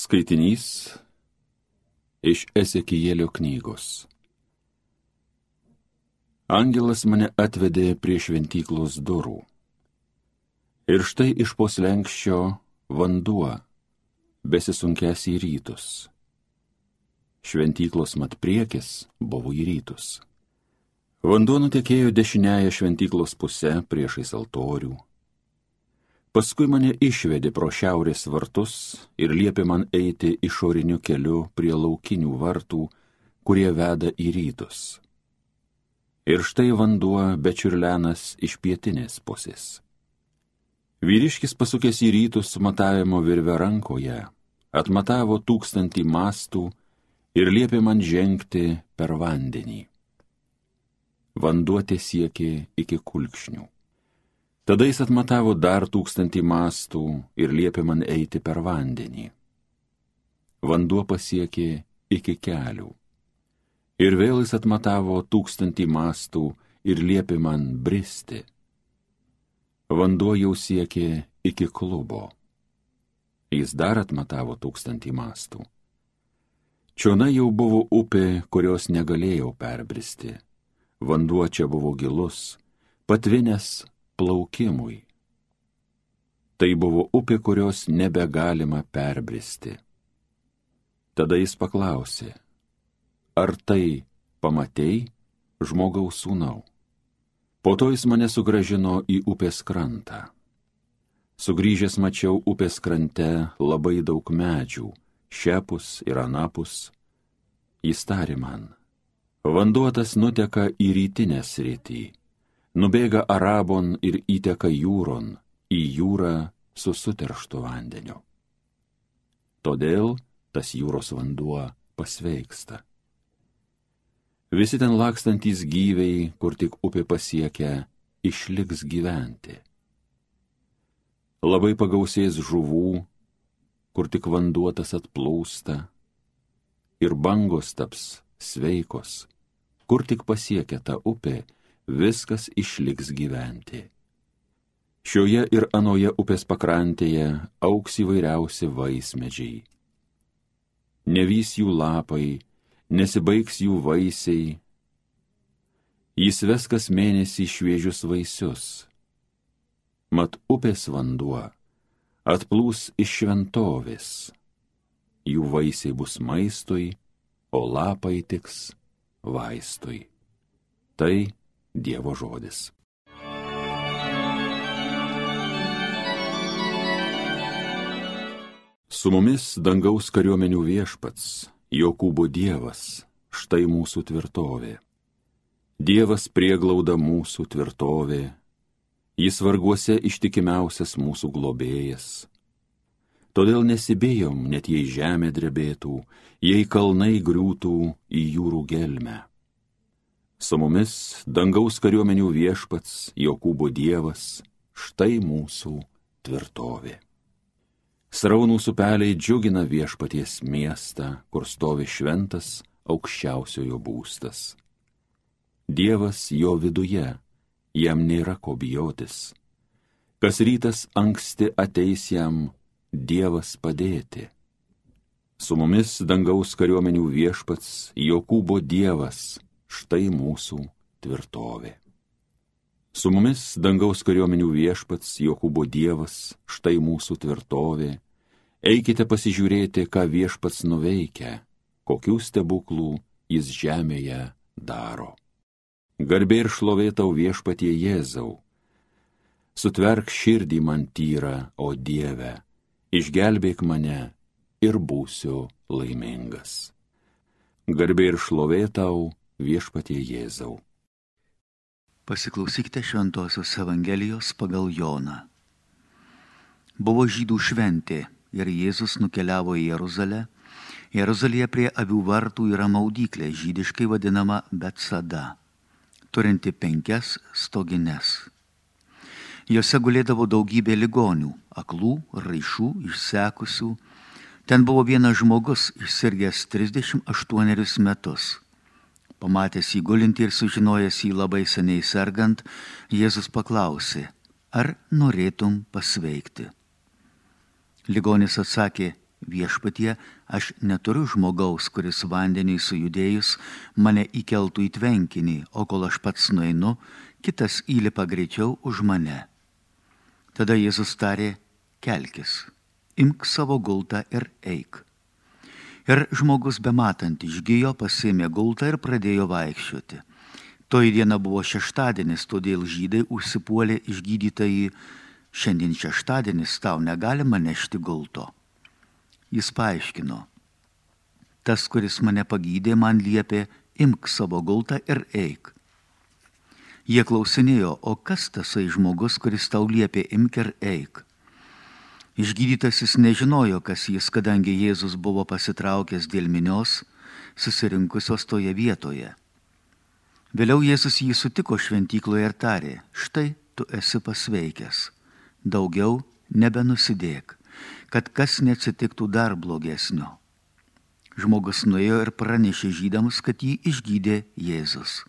Skaitinys iš Ezekijėlio knygos. Angelas mane atvedė prie šventyklos durų. Ir štai iš poslenkščio vanduo, besisunkęs į rytus. Šventyklos mat priekis buvo į rytus. Vanduo nutekėjo dešiniaja šventyklos pusė priešais altorių Paskui mane išvedė pro šiaurės vartus ir liepė man eiti išoriniu keliu prie laukinių vartų, kurie veda į rytus. Ir štai vanduo bečiurlenas iš pietinės pusės. Vyriškis pasukęs į rytus matavimo virvę rankoje, atmatavo tūkstantį mastų ir liepė man žengti per vandenį. Vanduo tiesiekė iki kulkšnių. Tada jis atmatavo dar tūkstantį mastų ir liepė man eiti per vandenį. Vanduo pasiekė iki kelių. Ir vėl jis atmatavo tūkstantį mastų ir liepė man bristi. Vanduo jau siekė iki klubo. Jis dar atmatavo tūkstantį mastų. Čiona jau buvo upė, kurios negalėjau perbristi. Vanduo čia buvo gilus, patvinęs plaukimui. Tai buvo upė, kurios nebegalima perbristi. Tada jis paklausė, ar tai pamatei, žmogaus sūnau? Po to jis mane sugražino į upės krantą. Sugrįžęs mačiau upės krante labai daug medžių, šiapus ir anapus. Jis tarė man, vanduotas nuteka į rytinę sritį nubėga Arabon ir įteka jūron, į jūrą su suterštu vandeniu. Todėl tas jūros vanduo pasveiksta. Visi ten lakstantys gyviai, kur tik upė pasiekia, išliks gyventi. Labai pagausės žuvų, kur tik vanduotas atplūsta, ir bangos taps sveikos, kur tik pasiekia ta upė, viskas išliks gyventi. Šioje ir anoje upės pakrantėje auks įvairiausi vaismedžiai. Nevys jų lapai, nesibaigs jų vaisiai. Jis ves kas mėnesį šviežius vaisius. Mat upės vanduo atplūs iš šventovės. Jų vaisiai bus maistui, o lapai tiks vaistui. Tai Dievo žodis. Su mumis dangaus kariuomenių viešpats, Jokūbo Dievas, štai mūsų tvirtovė. Dievas prieglauda mūsų tvirtovė, jis varguose ištikimiausias mūsų globėjas. Todėl nesibėjom, net jei žemė drebėtų, jei kalnai griūtų į jūrų gelmę Su mumis dangaus kariuomenių viešpats, Jokūbo Dievas, štai mūsų tvirtovė. Sraunų supeliai džiugina viešpaties miestą, kur stovi šventas aukščiausiojo būstas. Dievas jo viduje, jam nėra ko bijotis. Kas rytas anksti ateis jam Dievas padėti. Su mumis dangaus kariuomenių viešpats, Jokūbo Dievas, štai mūsų tvirtovė. Su mumis dangaus kariuomenių viešpats, Jokūbo Dievas, štai mūsų tvirtovė. Eikite pasižiūrėti, ką viešpats nuveikia, kokių stebuklų jis žemėje daro. Garbė ir šlovė tau viešpatie Jėzau. Sutverk širdį man tyrą, o Dieve, išgelbėk mane ir būsiu laimingas. Garbė ir šlovė tau viešpatie Jėzau. Pasiklausykite Šventojios Evangelijos pagal Joną. Buvo žydų šventė ir Jėzus nukeliavo į Jeruzalę. Jeruzalėje prie avių vartų yra maudyklė, žydiškai vadinama Betsada, turinti penkias stogines. Jose gulėdavo daugybė ligonių - aklų, raišų, išsekusių. Ten buvo vienas žmogus išsirgęs 38 metus Pamatęs jį gulinti ir sužinojęs jį labai seniai sergant, Jėzus paklausė, ar norėtum pasveikti. Ligonis atsakė, viešpatie, aš neturiu žmogaus, kuris vandeniui sujudėjus mane įkeltų į tvenkinį, o kol aš pats nueinu, kitas įlipa greičiau už mane. Tada Jėzus tarė, kelkis, imk savo gultą ir eik. Ir žmogus bematant išgyjo, pasėmė gultą ir pradėjo vaikščioti. Toji diena buvo šeštadienis, todėl žydai užsipuolė išgydytąjį, šiandien šeštadienis tau negalima nešti gulto. Jis paaiškino, tas, kuris mane pagydė, man liepė, imk savo gultą ir eik. Jie klausinėjo, o kas tasai žmogus, kuris tau liepė, imk ir eik. Išgydytasis nežinojo, kas jis, kadangi Jėzus buvo pasitraukęs dėl minios, susirinkusios toje vietoje. Vėliau Jėzus jį sutiko šventykloje ir tarė, štai tu esi pasveikęs, daugiau nebenusidėk, kad kas neatsitiktų dar blogesnio. Žmogus nuėjo ir pranešė žydams, kad jį išgydė Jėzus.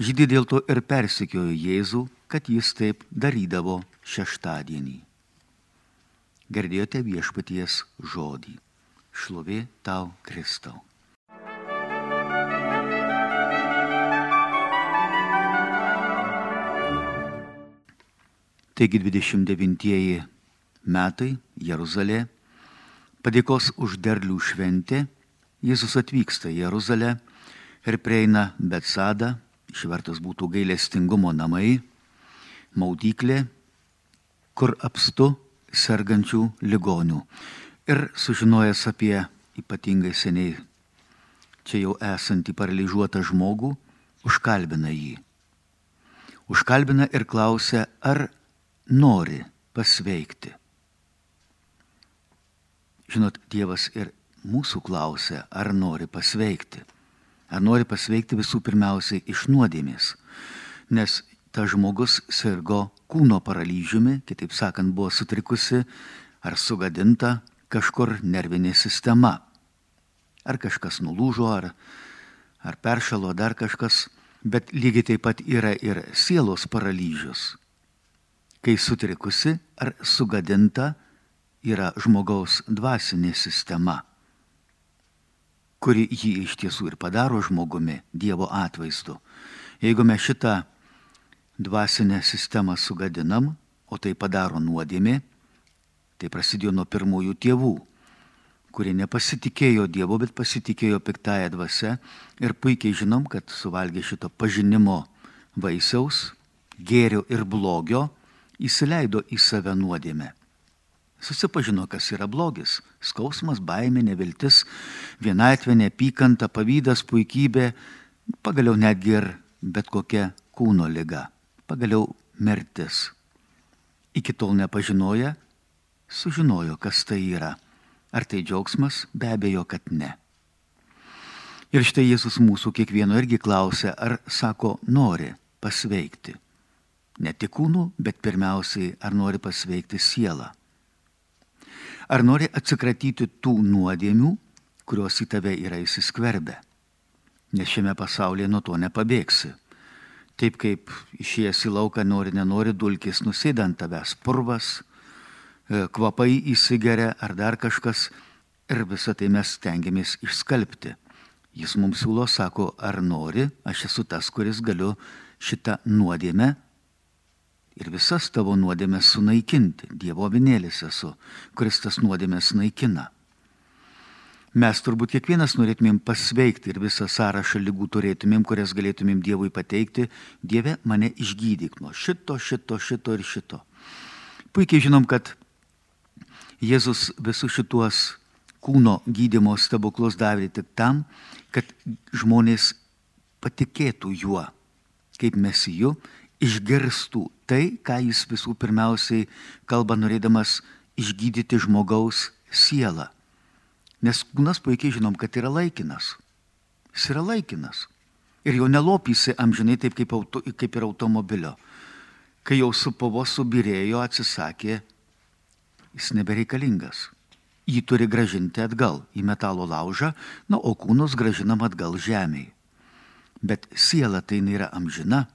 Žydai dėl to ir persikiojo Jėzų, kad jis taip darydavo šeštadienį girdėjote viešpaties žodį. Šlovė tau, Kristau. Taigi 29 metai Jeruzalė, padėkos už derlių šventė, Jėzus atvyksta į Jeruzalę ir prieina Betsadą, išvertas būtų gailestingumo namai, maudyklė, kur apstu sergančių ligonių. Ir sužinojęs apie ypatingai seniai čia jau esantį paralyžiuotą žmogų, užkalbina jį. Užkalbina ir klausia, ar nori pasveikti. Žinot, Dievas ir mūsų klausia, ar nori pasveikti. Ar nori pasveikti visų pirmiausiai iš nuodėmės. Nes tas žmogus sirgo kūno paralyžiumi, kitaip sakant, buvo sutrikusi ar sugadinta kažkur nervinė sistema. Ar kažkas nulūžo, ar, ar peršalo, dar kažkas, bet lygiai taip pat yra ir sielos paralyžius. Kai sutrikusi ar sugadinta yra žmogaus dvasinė sistema, kuri jį iš tiesų ir padaro žmogumi Dievo atvaizdu. Jeigu mes šitą dvasinę sistemą sugadinam, o tai padaro nuodėmė, tai prasidėjo nuo pirmųjų tėvų, kurie nepasitikėjo Dievo, bet pasitikėjo piktąją dvasę ir puikiai žinom, kad suvalgė šito pažinimo vaisiaus, gėrio ir blogio, įsileido į save nuodėmę. Susipažino, kas yra blogis - skausmas, baimė, neviltis, vienatvė, neapykanta, pavydas, puikybė, pagaliau netgi ir bet kokia kūno lyga pagaliau mirtis. Iki tol nepažinoja, sužinojo, kas tai yra. Ar tai džiaugsmas? Be abejo, kad ne. Ir štai Jėzus mūsų kiekvieno irgi klausia, ar sako, nori pasveikti. Ne tik kūnų, bet pirmiausiai, ar nori pasveikti sielą. Ar nori atsikratyti tų nuodėmių, kurios į tave yra įsiskverbę. Nes šiame pasaulyje nuo to nepabėgsi. Taip kaip išėjęs į lauką nori, nenori, dulkis nusėda ant tavęs, purvas, e, kvapai įsigeria ar dar kažkas ir visą tai mes stengiamės išskalbti. Jis mums siūlo, sako, ar nori, aš esu tas, kuris galiu šitą nuodėmę ir visas tavo nuodėmės sunaikinti. Dievo vinėlis esu, kuris tas nuodėmės naikina. Mes turbūt kiekvienas norėtumėm pasveikti ir visą sąrašą lygų turėtumėm, kurias galėtumėm Dievui pateikti. Dieve, mane išgydyk nuo šito, šito, šito ir šito. Puikiai žinom, kad Jėzus visus šituos kūno gydimo stebuklus davė tik tam, kad žmonės patikėtų juo, kaip mesiju, išgirstų tai, ką jis visų pirmiausiai kalba norėdamas išgydyti žmogaus sielą. Nes kūnas puikiai žinom, kad yra laikinas. Jis yra laikinas. Ir jau nelopysi amžinai taip kaip, auto, kaip ir automobilio. Kai jau su pavo subirėjo, atsisakė, jis nebereikalingas. Jį turi gražinti atgal į metalo laužą, na, o kūnus gražinam atgal žemėje. Bet siela tai nėra amžina.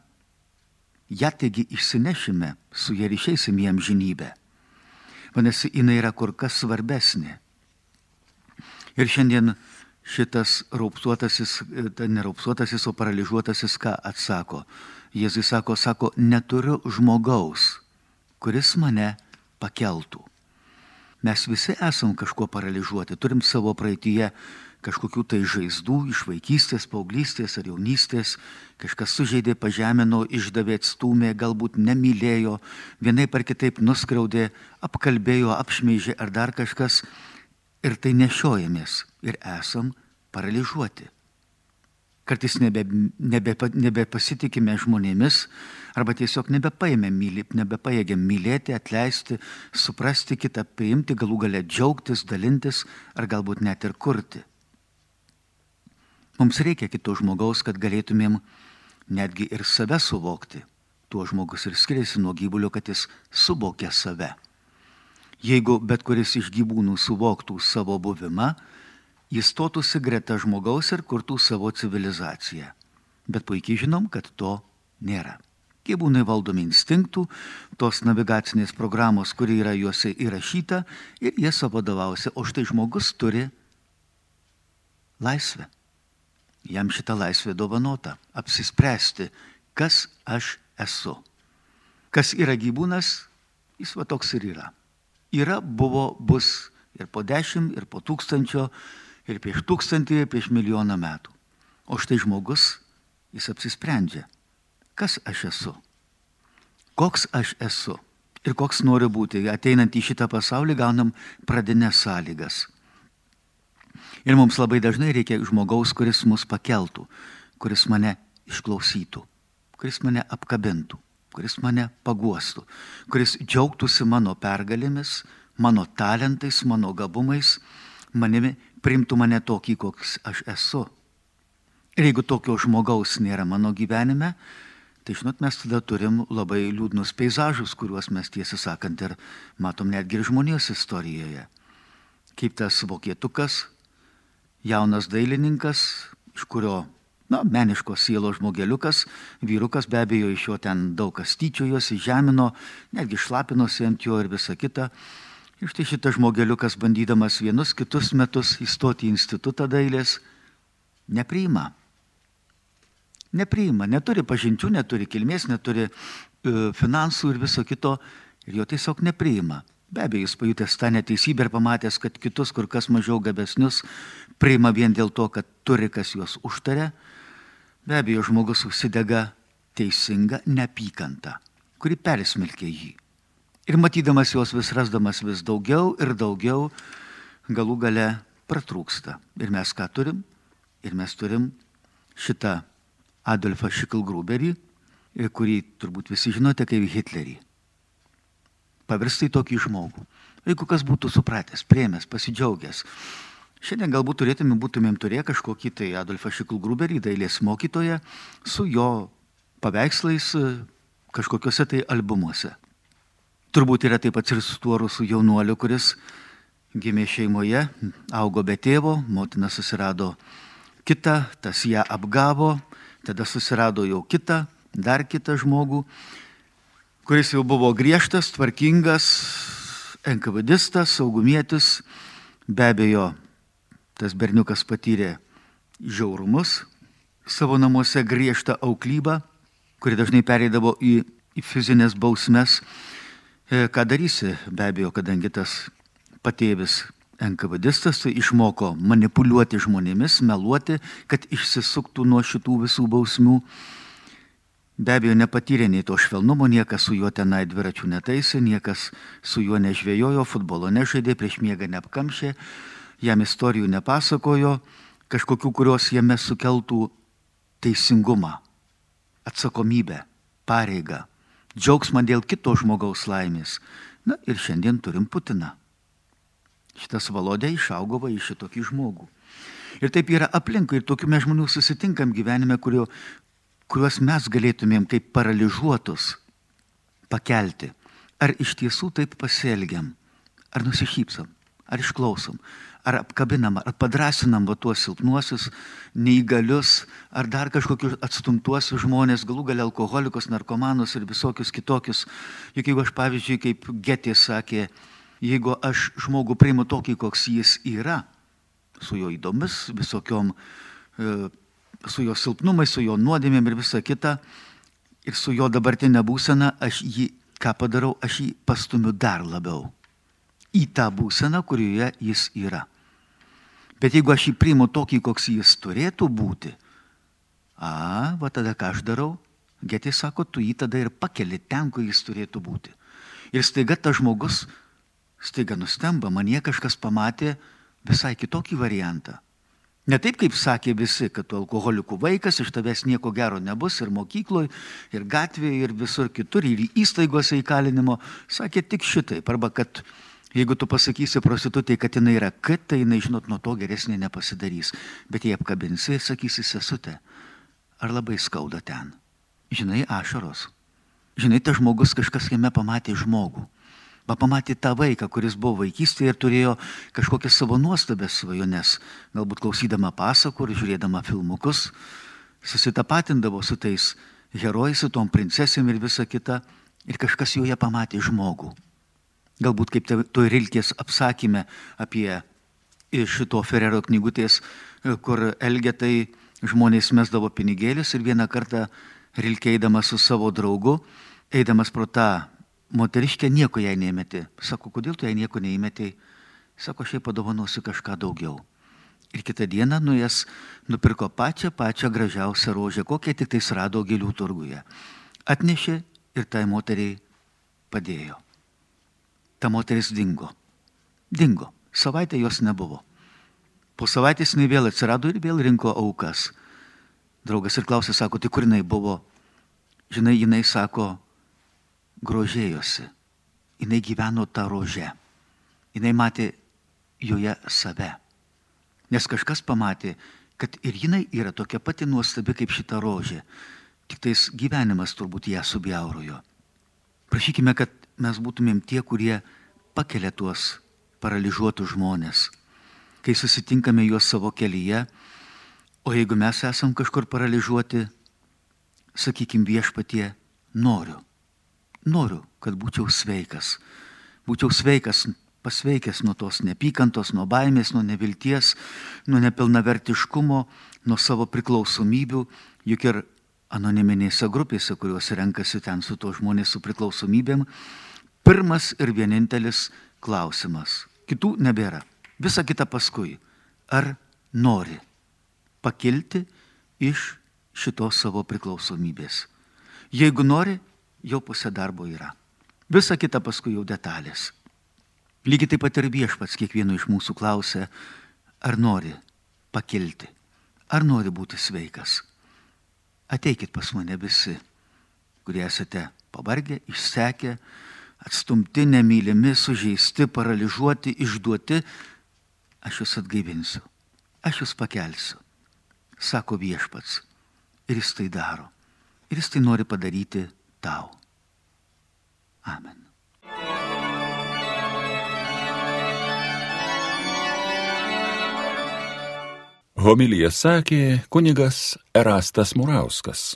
Ja taigi išsinešime, su ja ryšeisim į amžinybę. Vadinasi, jinai yra kur kas svarbesnė Ir šiandien šitas raupsuotasis, neraupsuotasis, o paralyžiuotasis ką atsako? Jėzus sako, sako, neturiu žmogaus, kuris mane pakeltų. Mes visi esam kažkuo paralyžiuoti, turim savo praeitie kažkokių tai žaizdų iš vaikystės, paauglystės ar jaunystės, kažkas sužeidė, pažemino, išdavė, atstumė, galbūt nemylėjo, vienai par kitaip nuskriaudė, apkalbėjo, apšmeižė ar dar kažkas ir tai nešiojamės ir esam paralyžiuoti. Kartais nebe, nebe, nebepasitikime žmonėmis arba tiesiog myli, nebepajėgėm mylėti, atleisti, suprasti kitą, priimti, galų galę džiaugtis, dalintis ar galbūt net ir kurti. Mums reikia kito žmogaus, kad galėtumėm netgi ir save suvokti. Tuo žmogus ir skiriasi nuo gyvulio, kad jis suvokia save. Jeigu bet kuris iš gyvūnų suvoktų savo buvimą, jis stotųsi greta žmogaus ir kurtų savo civilizaciją. Bet puikiai žinom, kad to nėra. Gyvūnai valdomi instinktų, tos navigacinės programos, kuri yra juose įrašyta ir jie savo vadovausia, o štai žmogus turi laisvę. Jam šitą laisvę dovanota - apsispręsti, kas aš esu. Kas yra gyvūnas, jis va toks ir yra yra, buvo, bus ir po dešimt, ir po tūkstančio, ir prieš tūkstantį, ir prieš milijoną metų. O štai žmogus, jis apsisprendžia, kas aš esu, koks aš esu ir koks noriu būti. Ateinant į šitą pasaulį gaunam pradinės sąlygas. Ir mums labai dažnai reikia žmogaus, kuris mus pakeltų, kuris mane išklausytų, kuris mane apkabintų kuris mane paguostų, kuris džiaugtųsi mano pergalėmis, mano talentais, mano gabumais, manimi primtų mane tokį, koks aš esu. Ir jeigu tokio žmogaus nėra mano gyvenime, tai žinot, mes tada turim labai liūdnus peizažus, kuriuos mes tiesą sakant ir matom netgi ir žmonijos istorijoje. Kaip tas vokietukas, jaunas dailininkas, iš kurio na, meniškos sielos žmogeliukas, vyrukas be abejo iš jo ten daug kas tyčiojosi, žemino, netgi šlapinosi ant jo ir visa kita. Ir štai šitas žmogeliukas, bandydamas vienus kitus metus įstoti į institutą dailės, nepriima. Nepriima, neturi pažinčių, neturi kilmės, neturi e, finansų ir viso kito, ir jo tiesiog nepriima. Be abejo, jis pajutęs tą neteisybę ir pamatęs, kad kitus kur kas mažiau gabesnius priima vien dėl to, kad turi kas juos užtarė, Be abejo, žmogus užsidega teisinga neapykanta, kuri persmelkia jį. Ir matydamas juos vis rasdamas vis daugiau ir daugiau, galų gale pratrūksta. Ir mes ką turim? Ir mes turim šitą Adolfą Šiklgruberį, kurį turbūt visi žinote kaip Hitlerį. Pavirstai tokį žmogų. Jeigu kas būtų supratęs, priemęs, pasidžiaugęs, Šiandien galbūt turėtume būtumėm turėję kažkokį tai Adolfą Šiklgruberį, dailės mokytoją, su jo paveikslais e, kažkokiuose tai albumuose. Turbūt yra taip pat ir su tuo rusų jaunuoliu, kuris gimė šeimoje, augo be tėvo, motina susirado kitą, tas ją apgavo, tada susirado jau kitą, dar kitą žmogų, kuris jau buvo griežtas, tvarkingas, enkavedistas, saugumietis, be abejo tas berniukas patyrė žiaurumus, savo namuose griežtą auklybą, kuri dažnai pereidavo į, į fizinės bausmes. E, ką darysi, be abejo, kadangi tas patėvis NKVDistas tai išmoko manipuliuoti žmonėmis, meluoti, kad išsisuktų nuo šitų visų bausmių. Be abejo, nepatyrė nei to švelnumo, niekas su juo tenai dviračių netaisė, niekas su juo nežvėjojo, futbolo nežaidė, prieš miegą neapkamšė, jam istorijų nepasakojo, kažkokių, kurios jame sukeltų teisingumą, atsakomybę, pareigą, džiaugsmą dėl kito žmogaus laimės. Na ir šiandien turim Putiną. Šitas valodė išaugo va į šitokį žmogų. Ir taip yra aplinkui, ir tokių mes žmonių susitinkam gyvenime, kurio, kuriuos mes galėtumėm kaip paralyžiuotus pakelti. Ar iš tiesų taip pasielgiam, ar nusišypsam, ar išklausom, ar apkabinam, ar padrasinam va tuos silpnuosius, neįgalius, ar dar kažkokius atstumtuosius žmonės, galų gal alkoholikus, narkomanus ir visokius kitokius. Juk jeigu aš, pavyzdžiui, kaip Getė sakė, jeigu aš žmogų priimu tokį, koks jis yra, su jo įdomis, visokiom, e, su jo silpnumais, su jo nuodėmėm ir visa kita. Ir su jo dabartinė būsena aš jį, ką padarau, aš jį pastumiu dar labiau į tą būseną, kurioje jis yra. Bet jeigu aš jį priimu tokį, koks jis turėtų būti, a, va tada ką aš darau, Getė sako, tu jį tada ir pakeli ten, kur jis turėtų būti. Ir staiga tas žmogus, staiga nustemba, man jie kažkas pamatė visai kitokį variantą. Ne taip, kaip sakė visi, kad tu alkoholikų vaikas, iš tavęs nieko gero nebus ir mokykloje, ir gatvėje, ir visur kitur, ir įstaigose įkalinimo. Sakė tik šitaip. Arba kad Jeigu tu pasakysi prostitutai, kad jinai yra K, tai jinai, žinot, nuo to geresnė nepasidarys. Bet jei apkabinsi, sakysi sesutė, ar labai skauda ten? Žinai, ašaros. Žinai, tas žmogus kažkas jame pamatė žmogų. Va pamatė tą vaiką, kuris buvo vaikystėje ir turėjo kažkokias savo nuostabės svajones. Galbūt klausydama pasakų ir žiūrėdama filmukus, susitapatindavo su tais herojais, su tom princesėm ir visa kita. Ir kažkas joje pamatė žmogų. Galbūt kaip to Rilkės apsakymė apie šito Ferrero knygutės, kur Elgetai žmonės mesdavo pinigėlius ir vieną kartą Rilkė eidamas su savo draugu, eidamas pro tą moteriškę, nieko jai neįmeti. Sako, kodėl tu jai nieko neįmetei? Sako, aš jai padovanosiu kažką daugiau. Ir kitą dieną nuėjęs nupirko pačią, pačią gražiausią rožę, kokią tik tais rado gėlių turguje. Atnešė ir tai moteriai padėjo ta moteris dingo. Dingo. Savaitę jos nebuvo. Po savaitės jinai vėl atsirado ir vėl rinko aukas. Draugas ir klausė, sako, tai kur jinai buvo? Žinai, jinai sako, grožėjosi. Jinai gyveno tą rožę. Jinai matė joje save. Nes kažkas pamatė, kad ir jinai yra tokia pati nuostabi kaip šita rožė. Tik tais gyvenimas turbūt ją subjaurojo. Prašykime, kad mes būtumėm tie, kurie pakelia tuos paralyžiuotus žmonės, kai susitinkame juos savo kelyje, o jeigu mes esam kažkur paralyžiuoti, sakykim viešpatie, noriu, noriu, kad būčiau sveikas, būčiau sveikas, pasveikęs nuo tos nepykantos, nuo baimės, nuo nevilties, nuo nepilnavertiškumo, nuo savo priklausomybių, juk ir anoniminėse grupėse, kuriuos renkasi ten su to žmonės su priklausomybėm, pirmas ir vienintelis klausimas. Kitų nebėra. Visa kita paskui. Ar nori pakilti iš šitos savo priklausomybės? Jeigu nori, jau pusė darbo yra. Visa kita paskui jau detalės. Lygiai taip pat ir viešpats kiekvieno iš mūsų klausia, ar nori pakilti, ar nori būti sveikas. Ateikit pas mane visi, kurie esate pavargę, išsekę, atstumti, nemylimi, sužeisti, paralyžiuoti, išduoti, aš jūs atgaivinsiu, aš jūs pakelsiu, sako viešpats. Ir jis tai daro. Ir jis tai nori padaryti tau. Amen. Homilija sakė kunigas Erastas Murauskas.